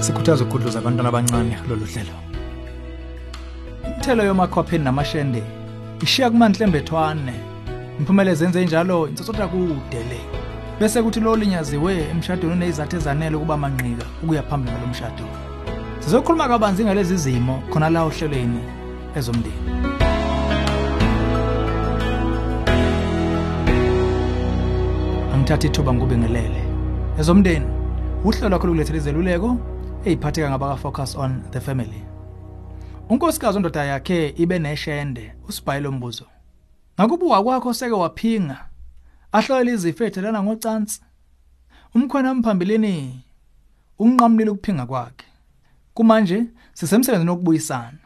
sikhuthaza ukugudluza abantwana abancane lolu hlelo. Imithelo yomakhopheni namashende ishiya kumanhle embethwane imphumela ezenze njalo intsotshotha kude le. Bese kuthi lo linyaziwe emshadweni unezizathu ezanele ukuba manqika ukuya phambili ngalo mshado. Sizokhuluma kabanzi ngalezi zimo khona la ohlelweni ezomndeni. Angithatha ithuba ngikubingelele ezomndeni uhlelo lwakho lokulethela izeluleko eyiphatheka ngabaka-focus on the family. Unkosikazi ondoda yakhe ibe neshende usibhayile umbuzo ngakubuka kwakho seke waphinga ahlolela izifo ethelana ngocansi. Umkhwena mphambilini unqamlile ukuphinga kwakhe. Kumanje sisemsebenzini wokubuyisana.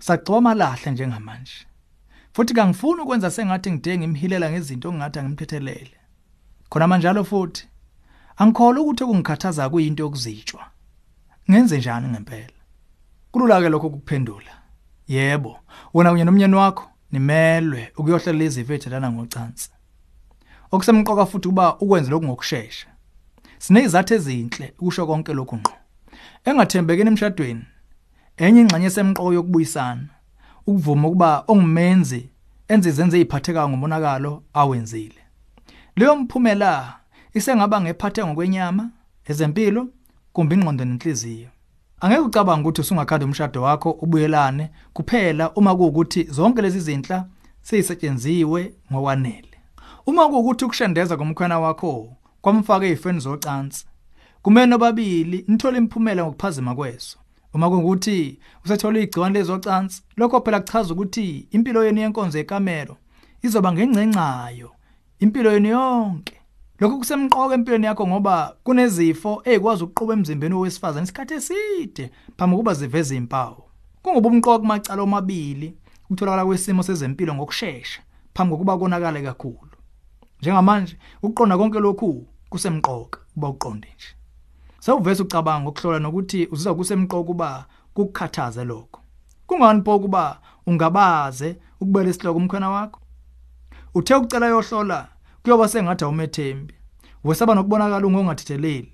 Sagcoba amalahle njengamanje. Futhi kangifuni ukwenza sengathi ngide ngimhilela ngezinto ongathi angimthethelele khona manjalo futhi angikholwa ukuthi okungikhathaza kuyinto yokuzitshwa. Ngenze njani ngempela? Kulula ke lokho kuphendula yebo wena kunye nomnyeni wakho nimelwe ukuyohlela izifo ethelana ngocansi. Okusemqoka futhi kuba ukwenze lokhu ngokusheshsha sinezizathu ezinhle ukusho konke lokhu ngqo. Engathembekeni emshadweni enye ingxenye esemqoko yokubuyisana ukuvuma ukuba ongumenzi enze izenze eziphatheka ngomonakalo awenzile. Leyo mphumela isengaba ngephathe ngokwenyama ezempilo kumbe ingqondo nenhliziyo angeke ucabange ukuthi usungakhanda umshado wakho ubuyelane. Kuphela uma kuwukuthi zonke lezi zinhla sezisetshenziwe ngokwanele. Uma kuwukuthi ukushendeza komkhwana wakho kwamfaka ezifeni zocansi kumele nobabili nithola imphumela ngokuphazima kweso. Uma kungukuthi usethola igciwane lezocansi lokho phela kuchaza ukuthi impilo yenu yenkonzo yekamero izoba ngengcencayo impilo yenu yonke. Lokho kusemqoka empilweni yakho ngoba kunezifo ezikwazi ukuquba emzimbeni wesifazane isikhathi eside phambi kokuba ziveze impawu kungoba umqoka kumacala omabili ukutholakala kwesimo sezempilo ngokusheshsha phambi kokuba konakale kakhulu. Njengamanje ukuqonda konke lokhu kusemqoka kuba uqonde nje. Sewuvese ucabanga ukuhlola nokuthi uzizwa kusemqoka kuba kukukhathaze lokho. Kungani pho kuba ungabaze ukubela isihloko umkhwena wakho? Uthe ukucela yohlola kuyoba sengathi awumethembi. Wesaba nokubonakala ungongathetheleli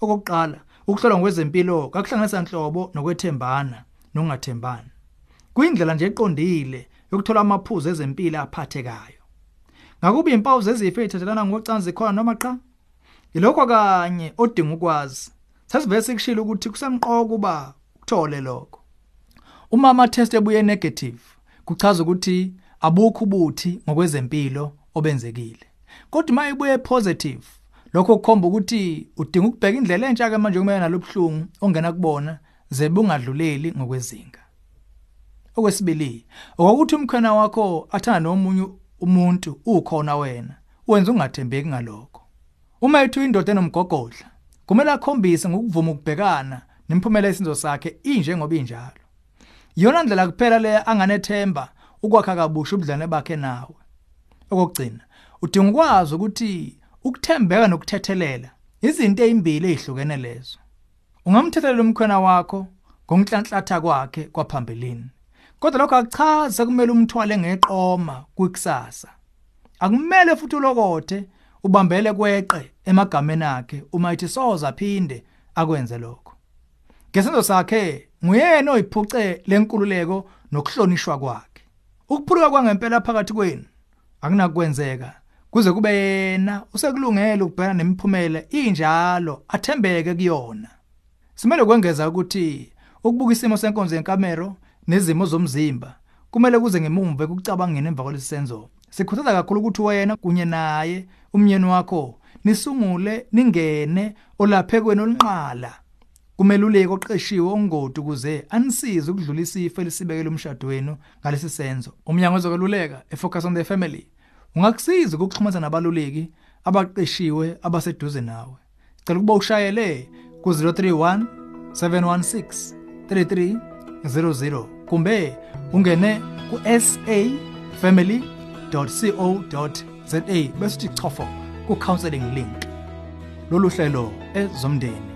okokuqala ukuhlolwa ngokwezempilo kakuhlanganisa inhlobo nokwethembana nokungathembani kuyindlela nje eqondile yokuthola amaphuzu ezempilo aphathekayo. Ngakuba impawu zezifo ezithathelana ngocansi khona noma cha ilokho kanye odinga ukwazi. Sasivese kushilo ukuthi kusemqoka kuba uthole lokho. Uma ama test ebuye negative kuchaza ukuthi abukho ubuthi ngokwezempilo obenzekile. Kodwa uma ibuye positive lokho kukhomba ukuthi udinga ukubheka indlela entsha ke manje kumele nalobhlungu ongena kubona ze bungadluleli ngokwezinga. Okwesibili ukuthi umkhwena wakho athanda nomunye umuntu ukhona wena wenza ungathembeki ngalokho. Uma ethu indoda enomgogodla kumele akhombise ngokuvuma ukubhekana nemphumela yesinzo sakhe inje ngoba injalo. Iyona ndlela kuphela le anganethemba ukwakha kabusha ubudlane bakhe nawe. Okugcina udinga ukwazi ukuthi ukuthembeka nokuthethelela izinto ezimbili ezihlukene lezo. Ungamthethelela umkhwena wakho ngomhlanhlatha kwakhe kwaphambilini kodwa lokho akuchazi kumele umthwale ngeqoma kwikusasa. Akumele futhi ulokothe ubambele kweqe emagameni akhe uma ethi soza aphinde akwenze lokho. Ngesenzo sakhe nguyena oyiphuce lenkululeko nokuhlonishwa kwakhe. Ukuphuluka kwangempela phakathi kwenu akunakwenzeka kuze kube yena usekulungele ukubhekana nemiphumela injalo athembeke kuyona. Simele kwengeza ukuthi ukubuka isimo senkonzo yenkamero nezimo zomzimba kumele kuze ngemumva ekucabangeni emva kwalesenzo sikhuthaza kakhulu ukuthi wena kunye naye umnyeni wakho nisungule ningene olaphekweni olunqala. Kumeluleki oqeshiwe ongodi ukuze anisize ukudlulisa ifa elisibekele umshado wenu ngalesi senzo. Umnyango wezokweluleka efocus on the family. Ungakusiza ukuxhumana nabaluleki abaqeshiwe abaseduze nawe. Cela ukuba ushayele ku-031 716 3300 kumbe ungene ku-safamily.co.za bese uthi chofo ku-counseling link. Lolu hlelo ezomndeni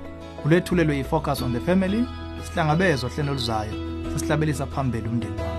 ulethulelwe yi-focus on the family sihlangabezwa hlelo luzayo sesihlabelisa phambili umndeni